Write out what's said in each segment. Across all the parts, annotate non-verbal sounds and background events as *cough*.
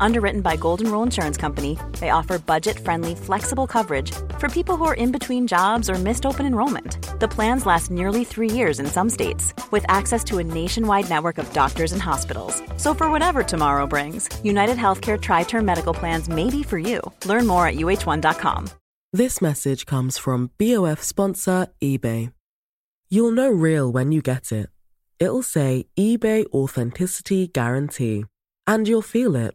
Underwritten by Golden Rule Insurance Company, they offer budget friendly, flexible coverage for people who are in between jobs or missed open enrollment. The plans last nearly three years in some states, with access to a nationwide network of doctors and hospitals. So, for whatever tomorrow brings, United Healthcare Tri Term Medical Plans may be for you. Learn more at uh1.com. This message comes from BOF sponsor eBay. You'll know real when you get it. It'll say eBay Authenticity Guarantee. And you'll feel it.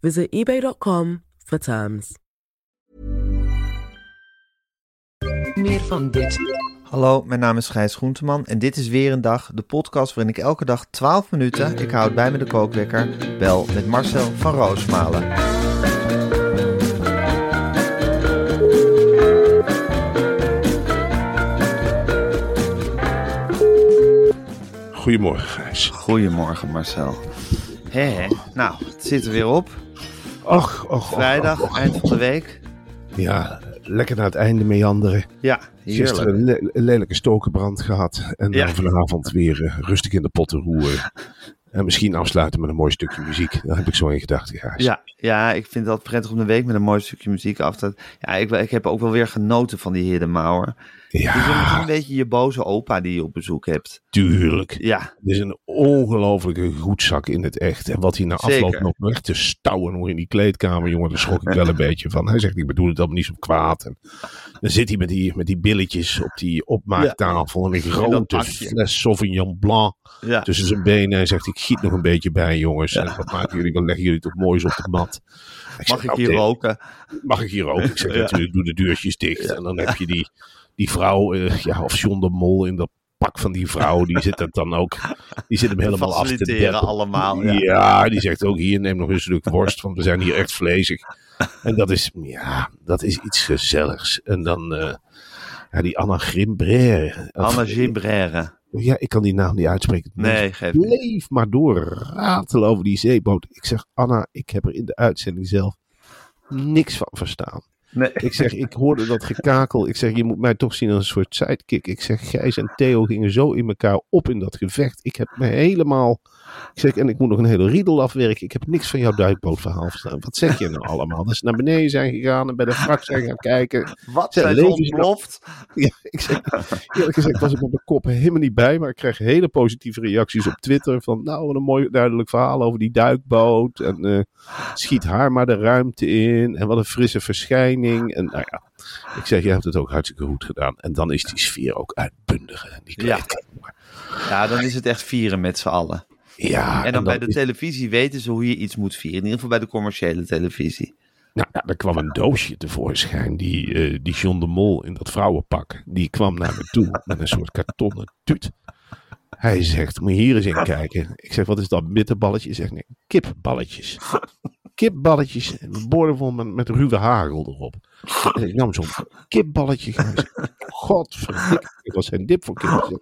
Visit eBay.com for terms. Meer van dit. Hallo, mijn naam is Gijs Groenteman en dit is weer een dag, de podcast waarin ik elke dag 12 minuten, ik houd bij me de kookwekker, bel met Marcel van Roosmalen. Goedemorgen, Gijs. Goedemorgen Marcel. Hé, hé. nou, het zit er weer op. Och, Vrijdag, och, och. eind van de week. Ja, lekker naar het einde meanderen. Ja, Gisteren een, le- een lelijke stokenbrand gehad. En dan Ja. vanavond weer eh, rustig in de potten roeren. En misschien afsluiten met een mooi stukje muziek. Daar heb ik zo in gedachten, Gijs. Ja, ja, ik vind dat prettig om de week met een mooi stukje muziek af te... Ja, ik, ik heb ook wel weer genoten van die Hidden Mauer. Ja, Het is een beetje je boze opa die je op bezoek hebt. tuurlijk. Ja, Het is een ongelofelijke goedzak in het echt. En wat hij na Zeker. afloop nog weg te stouwen nog in die kleedkamer, jongen, daar schrok ik wel een beetje van. Hij zegt, ik bedoel het allemaal niet zo kwaad. En dan zit hij met die, met die billetjes op die opmaaktafel en een grote fles Sauvignon Blanc ja. tussen zijn benen. En zegt, ik giet nog een beetje bij, jongens. En wat maken jullie, dan leggen jullie toch moois op de mat. Mag zeg, ik nou, hier roken? Mag ik hier ook? Ik zeg natuurlijk, doe de deurtjes dicht. En dan heb je die, die vrouw, eh, ja, of John de Mol in dat pak van die vrouw. Die zit het dan ook, die zit hem helemaal af te deppen. allemaal. Ja. Ja. die zegt ook hier, neem nog een stuk worst, want we zijn hier echt vlezig. En dat is, ja, dat is iets gezelligs. En dan, eh, ja, die Anna Grimbraire. Anna Gimbrère. Ja, ik kan die naam niet uitspreken. Nee, geef niet. Bleef maar door ratelen over die zeeboot. Ik zeg, Anna, ik heb er in de uitzending zelf niks van verstaan. Nee. Ik zeg, ik hoorde dat gekakel. Ik zeg, je moet mij toch zien als een soort sidekick. Ik zeg, Gijs en Theo gingen zo in elkaar op in dat gevecht. Ik heb me helemaal... Ik zeg, en ik moet nog een hele riedel afwerken. Ik heb niks van jouw duikbootverhaal verstaan. Wat zeg je nou *laughs* allemaal? Dat ze naar beneden zijn gegaan en bij de wrak zijn gaan kijken. Wat Zijn ze ontploft? *laughs* Ja, ik zeg, eerlijk gezegd was ik met mijn kop helemaal niet bij. Maar ik kreeg hele positieve reacties op Twitter. Van nou, wat een mooi duidelijk verhaal over die duikboot. En eh, schiet haar maar de ruimte in. En wat een frisse verschijning. En nou ja, ik zeg, je hebt het ook hartstikke goed gedaan. En dan is die sfeer ook uitbundig. hè, Die Ja. Ja, dan is het echt vieren met z'n allen. Ja. En dan bij de is- televisie weten ze hoe je iets moet vieren. In ieder geval bij de commerciële televisie. Nou, ja, er kwam een doosje tevoorschijn. Die, eh, die John de Mol in dat vrouwenpak. Die kwam naar me toe *laughs* met een soort kartonnen tuut. Hij zegt, moet je hier eens in kijken. Ik zeg, wat is dat bitterballetje? Hij zegt, nee, kipballetjes. *laughs* Kipballetjes, boordevol met, met ruwe hagel erop. En ik nam zo'n kipballetje. *laughs* Godverdikke, ik was zijn dip voor kip.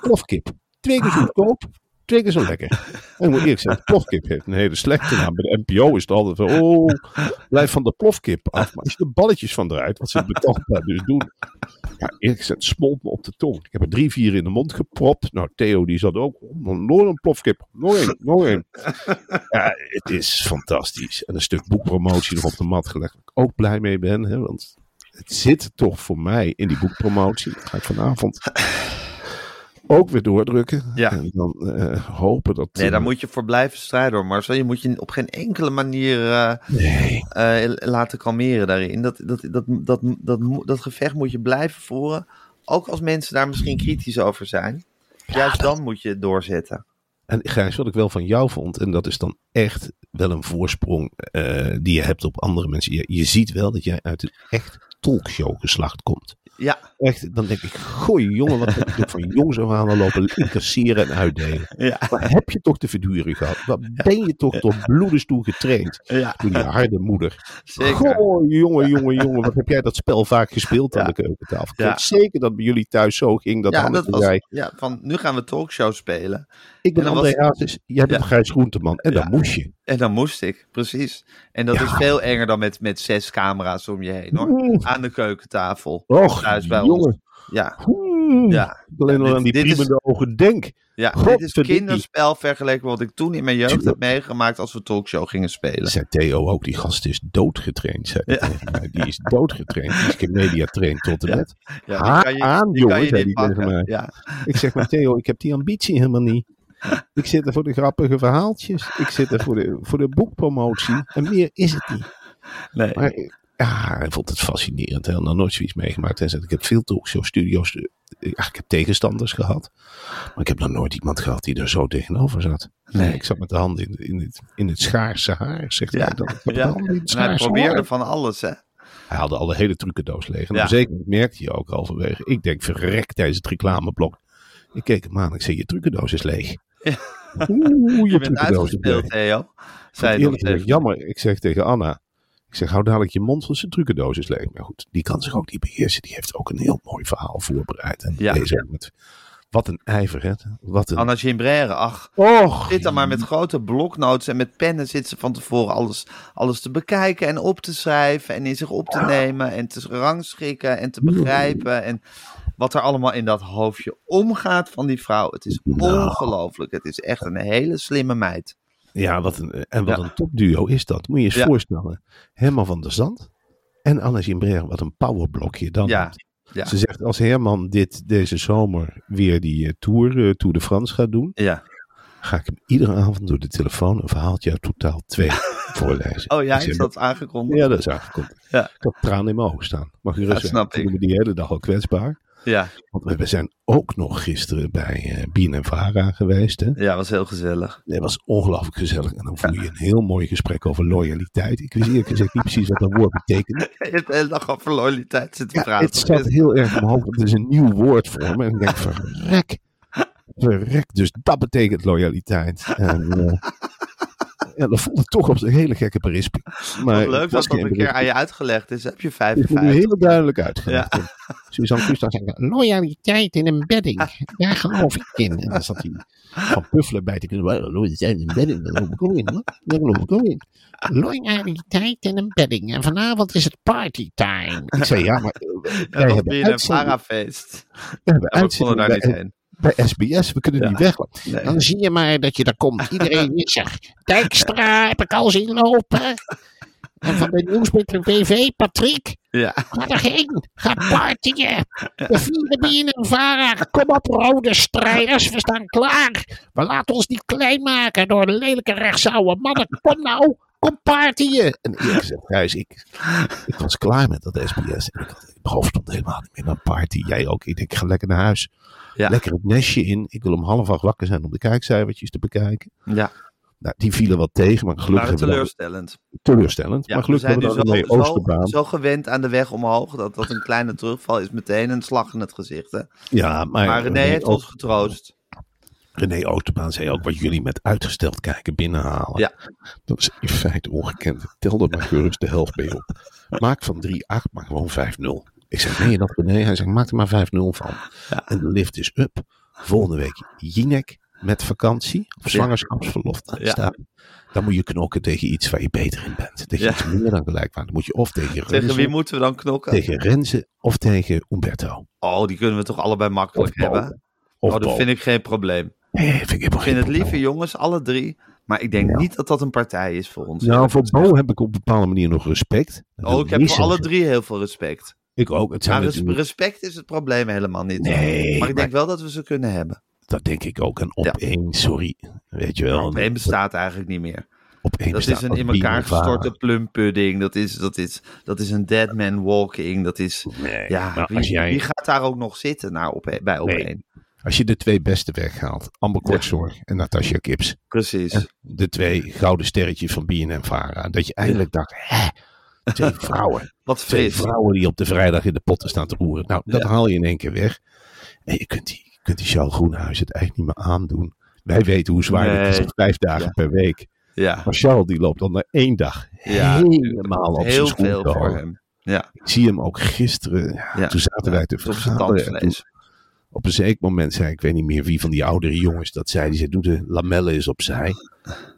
Plofkip, twee keer zo goedkoop, twee keer zo lekker. En ik moet eerlijk zeggen, plofkip heeft een hele slechte naam. Bij de NPO is het altijd van, oh, blijf van de plofkip af. Maar als je de balletjes van eruit, wat ze betaalbaar dus doen. Ja, eerlijk gezegd, smolt me op de tong. Ik heb er drie, vier in de mond gepropt. Nou, Theo die zat ook, nog een plofkip. Nog één, nog één. Ja, het is fantastisch. En een stuk boekpromotie nog op de mat gelegd. Waar ik ook blij mee ben, hè, want het zit toch voor mij in die boekpromotie. Dat ga ik vanavond ook weer doordrukken. Ja. En dan eh, hopen dat... Nee, daar eh, moet je voor blijven strijden hoor, Marcel. Je moet je op geen enkele manier eh, Nee. laten kalmeren daarin. Dat, dat, dat, dat, dat, dat gevecht moet je blijven voeren. Ook als mensen daar misschien kritisch over zijn. Juist dan moet je het doorzetten. En Gijs, wat ik wel van jou vond, en dat is dan echt wel een voorsprong die je hebt op andere mensen. Je, je ziet wel dat jij uit een echt talkshow geslacht komt. Ja, Echt, dan denk ik, gooi jongen, wat heb je toch van jongens af aan lopen incasseren en uitdelen. ja, Wat heb je toch te verduren gehad? Wat ben je toch door bloedens toe getraind? ja. Door die harde moeder. Zeker. Goh, jongen, jongen, jongen. Wat heb jij dat spel vaak gespeeld aan de keukentafel? Ik Ja. weet zeker dat bij jullie thuis zo ging. Dat ja, dat was, zei, ja, van nu gaan we talkshow spelen. ik ben André was- Hazes, jij bent. Gijs Groenteman. En dan moest je. En dan moest ik, precies. En dat is veel enger dan met, met zes camera's om je heen hoor. Oeh. Aan de keukentafel. Och, Thuis bij jongen. ons. Ja, ja. Ik alleen al aan die priemende ogen denk. Ja, dit is kinderspel vergeleken met wat ik toen in mijn jeugd heb meegemaakt als we talkshow gingen spelen. Zei Theo ook, die gast is doodgetraind. Zei hij Ja. tegen mij. Die is doodgetraind. Die is trained tot en met. Ja, aan, jongen, zei die tegen mij. Ja, Ik zeg maar Theo, ik heb die ambitie helemaal niet. Ik zit er voor de grappige verhaaltjes. Ik zit er voor de, voor de boekpromotie. En meer is het niet. nee. Maar ja, hij vond het fascinerend. Hij had nog nooit zoiets meegemaakt. Ik heb veel talkshow-studio's. eh, Ja, ik heb tegenstanders gehad. Maar ik heb nog nooit iemand gehad die er zo tegenover zat. Nee. Ik zat met de handen in, in, het, in het schaarse haar, zegt Ja. hij dan. Ik Ja. de in het En hij probeerde haar. van alles, hè? Hij haalde alle hele trucendoos leeg. En Ja. zeker merkte je ook halverwege. Ik denk, verrek tijdens het reclameblok. Ik keek hem aan. Ik zei, je trucendoos is leeg. Ja. Oeh, Je bent uitgespeeld, Theo. Ik Zei eerlijk jammer. Ik zeg tegen Anna. Ik zeg, hou dadelijk je mond, want zijn trucendoos is leeg. Maar goed, die kan zich ook niet beheersen. Die heeft ook een heel mooi verhaal voorbereid. En Ja. deze met, wat een ijver, hè. Wat een... Anna Gimbrère, ach. Och, Zit dan maar met grote bloknotes en met pennen zit ze van tevoren alles, alles te bekijken en op te schrijven en in zich op te nemen en te rangschikken en te begrijpen. En wat er allemaal in dat hoofdje omgaat van die vrouw. Het is Nou. ongelooflijk. Het is echt een hele slimme meid. Ja, wat een, en wat Ja. een topduo is dat. Moet je eens Ja. voorstellen. Herman van der Zand en Anna Gimbrère. Wat een powerblokje dan. Ja, heeft. ja. Ze zegt, als Herman dit deze zomer weer die eh, tour, eh, Tour de France gaat doen. Ja. Ga ik hem iedere avond door de telefoon een verhaaltje uit totaal 2 *laughs* voorlezen. Oh ja, is dat aangekondigd? Ja, dat is aangekondigd. Ja. Ik had tranen in mijn ogen staan. Mag je rustig snap Ik ik. me die hele dag al kwetsbaar. Ja, Want we- zijn ook nog gisteren bij eh Bien en Vara geweest. Hè? ja, was heel gezellig. Dat was ongelooflijk gezellig. En dan voel je een heel mooi gesprek over loyaliteit. Ik wist eerlijk gezegd niet precies wat dat woord betekende. *laughs* Je hebt de hele dag over loyaliteit zitten Ja, praten. het zat heel erg hoofd. Het is een nieuw woord voor me. En ik denk, *laughs* verrek. Verrek. Dus dat betekent loyaliteit. En, eh, ja, dat voelde toch op een hele gekke berisping. Maar leuk dat dat een keer aan je uitgelegd is. Heb je Het is nu 55. heel duidelijk uitgelegd. Suzanne Kuster zei, loyaliteit in een bedding. Daar geloof ik in. En dan zat hij van puffelen bij te kunnen. "Wel, Loyaliteit in een bedding, daar geloof ik ook in. Daar geloof ik ook in. Loyaliteit in een bedding. En vanavond is het partytime. Ik zei, ja, maar eh, wij Dat hebben een parafeest. we hebben Ja, bij, SBS. We kunnen Ja. niet. Nee. Dan zie je maar dat je daar komt. Iedereen is er. Dijkstra heb ik al zien lopen. En van de Nieuwsmiddelen BV, Patrick. Ja, Ga erheen. Ga partyen. De vierde bieren en vara. Kom op, rode strijders. We staan klaar. We laten ons niet klein maken door lelijke rechtsouwe mannen. Kom nou. Kom partyen. En eerlijk gezegd, Gijs, ik, ik was klaar met dat SBS. En ik had, mijn hoofd stond helemaal niet meer naar party. Jij ook. Ik denk, ik ga lekker naar huis. Ja. Lekker het nestje in. Ik wil om half acht wakker zijn om de kijkcijfertjes te bekijken. ja. Nou, die vielen wat tegen, maar gelukkig Maar hebben we dan- teleurstellend. teleurstellend. Ja, maar we gelukkig zijn hebben we zo, dan zo, Oosterbaan. zo gewend aan de weg omhoog dat, dat een kleine terugval is meteen een slag in het gezicht. Hè? Ja, maar, Maar René heeft ons getroost. René Oosterbaan zei ook wat jullie met uitgesteld kijken binnenhalen. Ja. Dat is in feite ongekend. Tel er maar gerust de helft bij op. Maak van 3-8, maar gewoon 5-0. Ik zeg, je dat René? Hij zegt, maak er maar 5-0 van. Ja. En de lift is up. Volgende week Jinek met vakantie of zwangerschapsverlof Ja. staat. Dan moet je knokken tegen iets waar je beter in bent. Dat je Ja. iets meer dan gelijk maakt. Dan moet je of tegen Tegen Renze, wie moeten we dan knokken? tegen Renze of tegen Umberto. Oh, die kunnen we toch allebei makkelijk Of hebben? Of oh, dat vind ik geen probleem. Vind ik vind het probleem. jongens, alle drie. Maar ik denk Ja. niet dat dat een partij is voor ons. Nou, voor. Bo heb ik op een bepaalde manier nog respect. Dat Oh, ik heb voor alle drie heel veel respect. Ik ook. Het zijn Maar res- natuurlijk- respect is het probleem helemaal niet. Nee, maar ik denk wel dat we ze kunnen hebben. Dat denk ik ook. En op Ja. één, sorry. Weet je wel. Op één bestaat eigenlijk niet meer. Op één Dat is een in elkaar gestorte plumpudding. Dat is, dat, is, dat is een dead man walking. Dat is, Nee, ja, wie, als jij- wie gaat daar ook nog zitten naar op, bij op Nee. Als je de twee beste weghaalt. Amber Kortzorg en Natasja Kips. Precies. De twee gouden sterretjes van BNN Vara. Dat je eindelijk dacht. Hè, Twee *laughs* vrouwen. Wat Twee fris. vrouwen die op de vrijdag in de potten staan te roeren. Nou, dat Ja. haal je in één keer weg. En je kunt die, je kunt die Charles Groenhuis het eigenlijk niet meer aandoen. Wij weten hoe zwaar het is. Nee. Vijf dagen Ja. per week. Ja, Maar Charles die loopt dan na één dag Ja, helemaal op heel zijn veel schoen voor hem. Ja, Ik zie hem ook gisteren. Ja, Ja. Toen zaten wij te vergaderen. Toen. Op een zeker moment zei ik weet niet meer wie van die oudere jongens dat zei. Die zei, doe de lamellen eens opzij.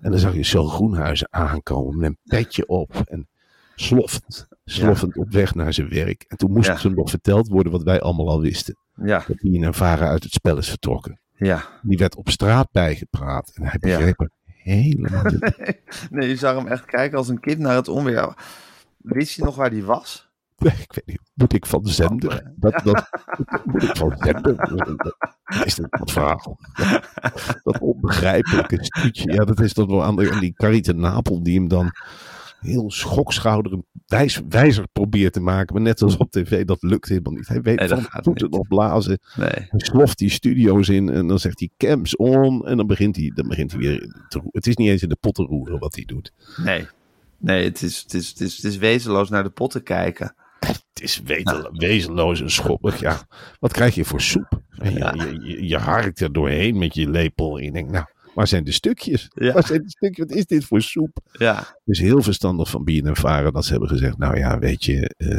En dan zag je Charles Groenhuizen aankomen met een petje op. En sloffend, sloffend op weg naar zijn werk. En toen moest Ja. hem nog verteld worden wat wij allemaal al wisten. Ja, Dat hij in Vara uit het spel is vertrokken. ja. Die werd op straat bijgepraat. En hij begreep er helemaal niet. *laughs* Nee, je zag hem echt kijken als een kind naar het onweer. Wist je nog waar die was? *laughs* Ik weet niet. Moet ik van de zender? Dat, dat, *laughs* moet ik van de zender? Wat Is dat wat verhaal? Dat onbegrijpelijke stuutje. Ja, dat is toch wel aan, de, aan die Carita Napel die hem dan heel schokschouderend wijs, wijzer probeert te maken. Maar net als op tv, dat lukt helemaal niet. Hij weet Nee, dat van voeten niet. nog blazen. Nee. Hij sloft die studio's in en dan zegt hij cams on. En dan begint hij, dan begint hij weer te roeren. Het is niet eens in de pot te roeren wat hij doet. Nee. Nee, het is, het, is, het, is, het is wezenloos naar de potten kijken. Het is wezenloos en schoppig. Ja, wat krijg je voor soep? En je, je, je, je harkt er doorheen met je lepel. En je denkt, nou, waar zijn de stukjes? Ja. Waar zijn de stukjes? Wat is dit voor soep? Ja, Het is heel verstandig van Bien en Varen dat ze hebben gezegd, nou ja, weet je, eh,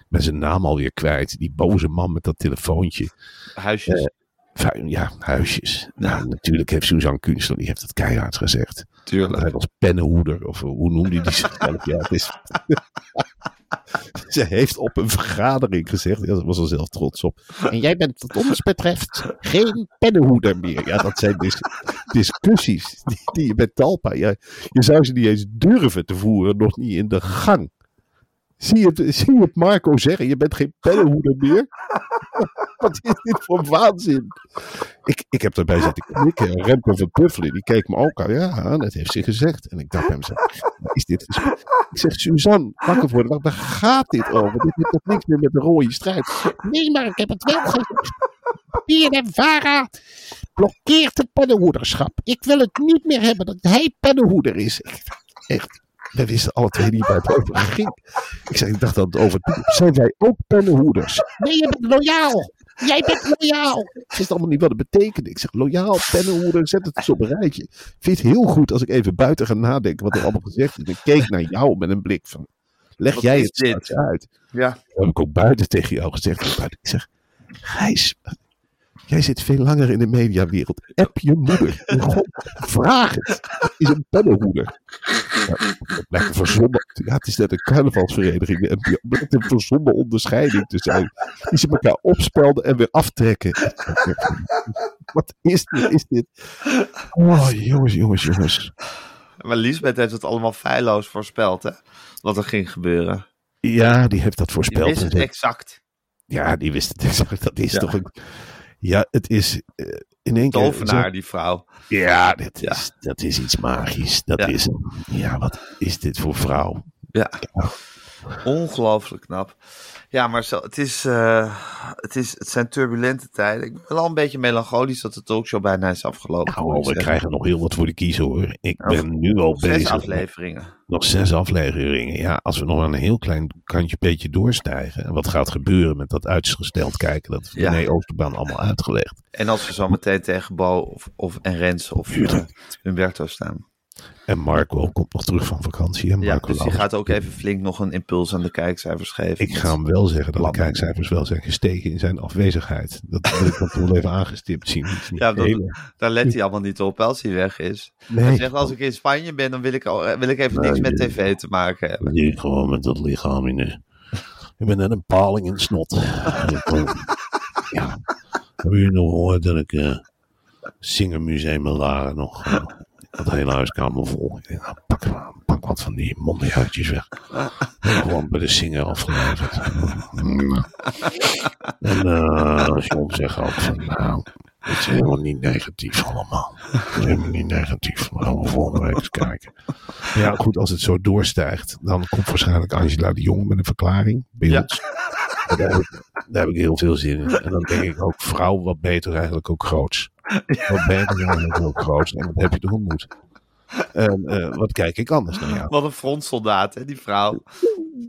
ik ben zijn naam alweer kwijt. Die boze man met dat telefoontje. huisjes. Vu- Ja, huisjes. Nou, natuurlijk heeft Suzanne Kunstler, die heeft het keihard gezegd. Tuurlijk. hij was pennenhoeder, of hoe noemde hij *laughs* zichzelf? ja, het is... *laughs* Ze heeft op een vergadering gezegd, ja, ze was er zelf trots op. En jij bent wat ons betreft geen pennenhoeder meer. Ja, dat zijn dis- discussies die, die je met Talpa, ja, je zou ze niet eens durven te voeren, nog niet in de gang. Zie je, het, zie het Marco zeggen, je bent geen pennenhoeder meer? *laughs* Wat is dit voor waanzin? Ik, ik heb daarbij zitten knikken. En Remco van Puffelen, die keek me ook aan. Ja, dat heeft ze gezegd. En ik dacht bij mezelf, is dit? Ik zeg, Suzanne, wakker worden. Waar gaat dit over? Dit heeft toch niks meer met de rode strijd? Nee, maar ik heb het wel gezegd. Pier en Vara blokkeert het pennenhoederschap. Ik wil het niet meer hebben dat hij pennenhoeder is. Echt. Wij wisten alle twee niet waar het over ging. Ik zei, ik dacht dat het over... Zijn wij ook pennenhoeders? Nee, je bent loyaal. Jij bent loyaal. Ik wist allemaal niet wat het betekende. Ik zeg, loyaal, pennenhoeder, zet het eens op een rijtje. Ik vind het heel goed als ik even buiten ga nadenken wat er allemaal gezegd is. En ik keek naar jou met een blik van, leg Wat jij het dit? uit. Ja, Dat heb ik ook buiten tegen jou gezegd. Ik zeg, Gijs, jij zit veel langer in de mediawereld. App je moeder. God, vraag het. Het is een pennenhoeder. *laughs* Een verzonnen. Ja, het is net een carnavalsvereniging. En het blijkt een verzonnen onderscheiding te zijn. Die ze elkaar opspelden en weer aftrekken. *laughs* Wat is dit? Is dit? Oh, jongens, jongens, jongens. maar Lisbeth heeft het allemaal feilloos voorspeld, hè? Wat er ging gebeuren. Ja, die heeft dat voorspeld. wist het exact. Ja, die wist het exact. Dat is Ja. toch een... Ja, het is eh, in één keer... Tovenaar, die vrouw. Ja, dat Ja. is, dat is iets magisch. Dat Ja. is... Ja, wat is dit voor vrouw? Ja. Ongelooflijk knap. Ja, maar zo, het, is, eh, het, is, het zijn turbulente tijden. Ik ben wel een beetje melancholisch dat de talkshow bijna is afgelopen. Nou, we zeggen. krijgen nog heel wat voor de kiezer hoor. Ik ben nu al Zes bezig. afleveringen. Nog zes afleveringen. Ja, als we nog een heel klein kantje beetje doorstijgen. En wat gaat gebeuren met dat uitgesteld kijken. Dat heeft Ja. René Oosterbaan allemaal uitgelegd. En als we zo meteen tegen Bo of, of en Rens of uh, Humberto staan. En Marco komt nog terug van vakantie. En Ja, Marco dus die Lauwers. gaat ook even flink nog een impuls aan de kijkcijfers geven. Ik ga hem wel zeggen dat de kijkcijfers wel zijn gestegen in zijn afwezigheid. Dat wil ik dan toch wel even aangestipt zien. *laughs* Ja, dat- Daar let hij allemaal niet op als hij weg is. Nee. Hij zegt, als ik in Spanje ben, dan wil ik, al- wil ik even niks met tv te maken hebben. Ik gewoon met dat lichaam in de... Ik ben net een paling in snot. *laughs* ja. Hebben jullie nog gehoord dat ik eh Singermuseum Laren nog... eh, dat hele huiskamer vol. Ik denk, nou, pak, pak wat van die mondehuidjes weg. Gewoon bij de Singer afgeleverd. en eh John zegt ook van, nou... Het is helemaal niet negatief allemaal. Het is helemaal niet negatief. We gaan we volgende week eens kijken. Ja, goed, als het zo doorstijgt, dan komt waarschijnlijk Angela de Jong met een verklaring bij Ja. *laughs* Daar heb, ik, daar heb ik heel veel zin in. En dan denk ik ook, vrouw, wat beter eigenlijk ook groots. Wat beter eigenlijk ook groots. En dat heb je toch ontmoet. En eh, wat kijk ik anders naar jou? Wat een frontsoldaat, hè, die vrouw.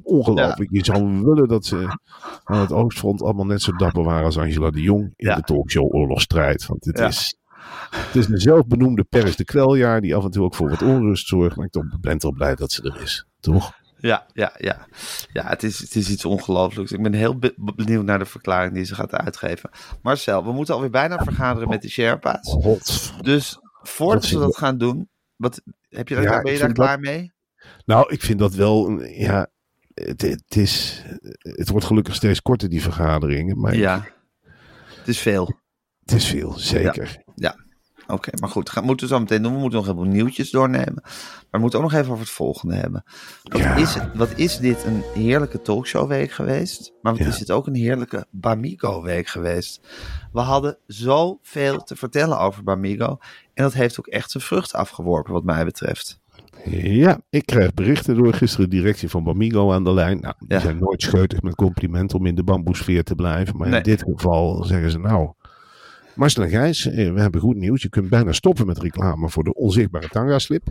Ongelooflijk. Je zou willen dat ze aan het Oostfront allemaal net zo dapper waren als Angela de Jong in Ja. de talkshow Oorlogstrijd. Want dit Ja. is, het is een zelfbenoemde Paris de Kweljaar die af en toe ook voor wat onrust zorgt. Maar ik toch- ben toch blij dat ze er is. Toch? Ja, ja, ja. Ja, het is, het is iets ongelooflijks. Ik ben heel be- benieuwd naar de verklaring die ze gaat uitgeven. Marcel, we moeten alweer bijna vergaderen met de Sherpa's. Dus voordat is- dat gaan doen, wat, heb je daar, Ja, ben je daar klaar mee? Nou, ik vind dat wel, ja, het, het is, het wordt gelukkig steeds korter die vergaderingen. Maar Ja. Het is veel. het is veel, zeker. Oké, maar goed, gaan, moeten we zo meteen doen. We moeten nog heleboel nieuwtjes doornemen. Maar we moeten ook nog even over het volgende hebben. Wat, Ja. is, wat is dit een heerlijke talkshowweek geweest? Maar wat Ja. is dit ook een heerlijke Bamigo-week geweest? We hadden zoveel te vertellen over Bamigo. En dat heeft ook echt zijn vrucht afgeworpen, wat mij betreft. Ja, ik krijg berichten door gisteren de directie van Bamigo aan de lijn. Nou, die Ja. zijn nooit scheutig met complimenten om in de bamboesfeer te blijven. Maar Nee. in dit geval zeggen ze nou... Marcel en Gijs, eh, we hebben goed nieuws. Je kunt bijna stoppen met reclame voor de onzichtbare tanga-slip.